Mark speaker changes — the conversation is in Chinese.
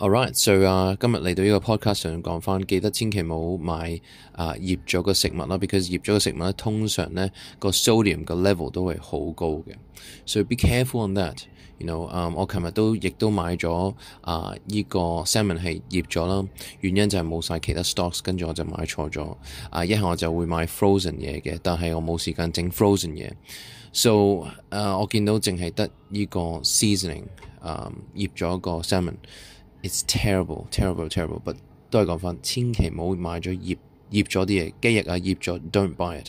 Speaker 1: Alright，所以啊，今日嚟到呢個 podcast 上講翻，記得千祈冇買啊醃咗個食物啦。Because 醃咗個食物咧，通常咧個 sodium 嘅 level 都係好高嘅，所以 be careful on that。You know，我琴日都亦都買咗啊，依個 salmon 系醃咗啦。原因就係冇晒其他 stocks，跟住我就買錯咗啊。一下我就會買 frozen 嘢嘅，但係我冇時間整 frozen 嘢，so 誒我見到淨係得呢個 seasoning 啊，醃咗个個 salmon。It's terrible, terrible, terrible, but 都係講翻，千祈唔好買咗醃醃咗啲嘢雞翼啊，醃咗，don't buy it。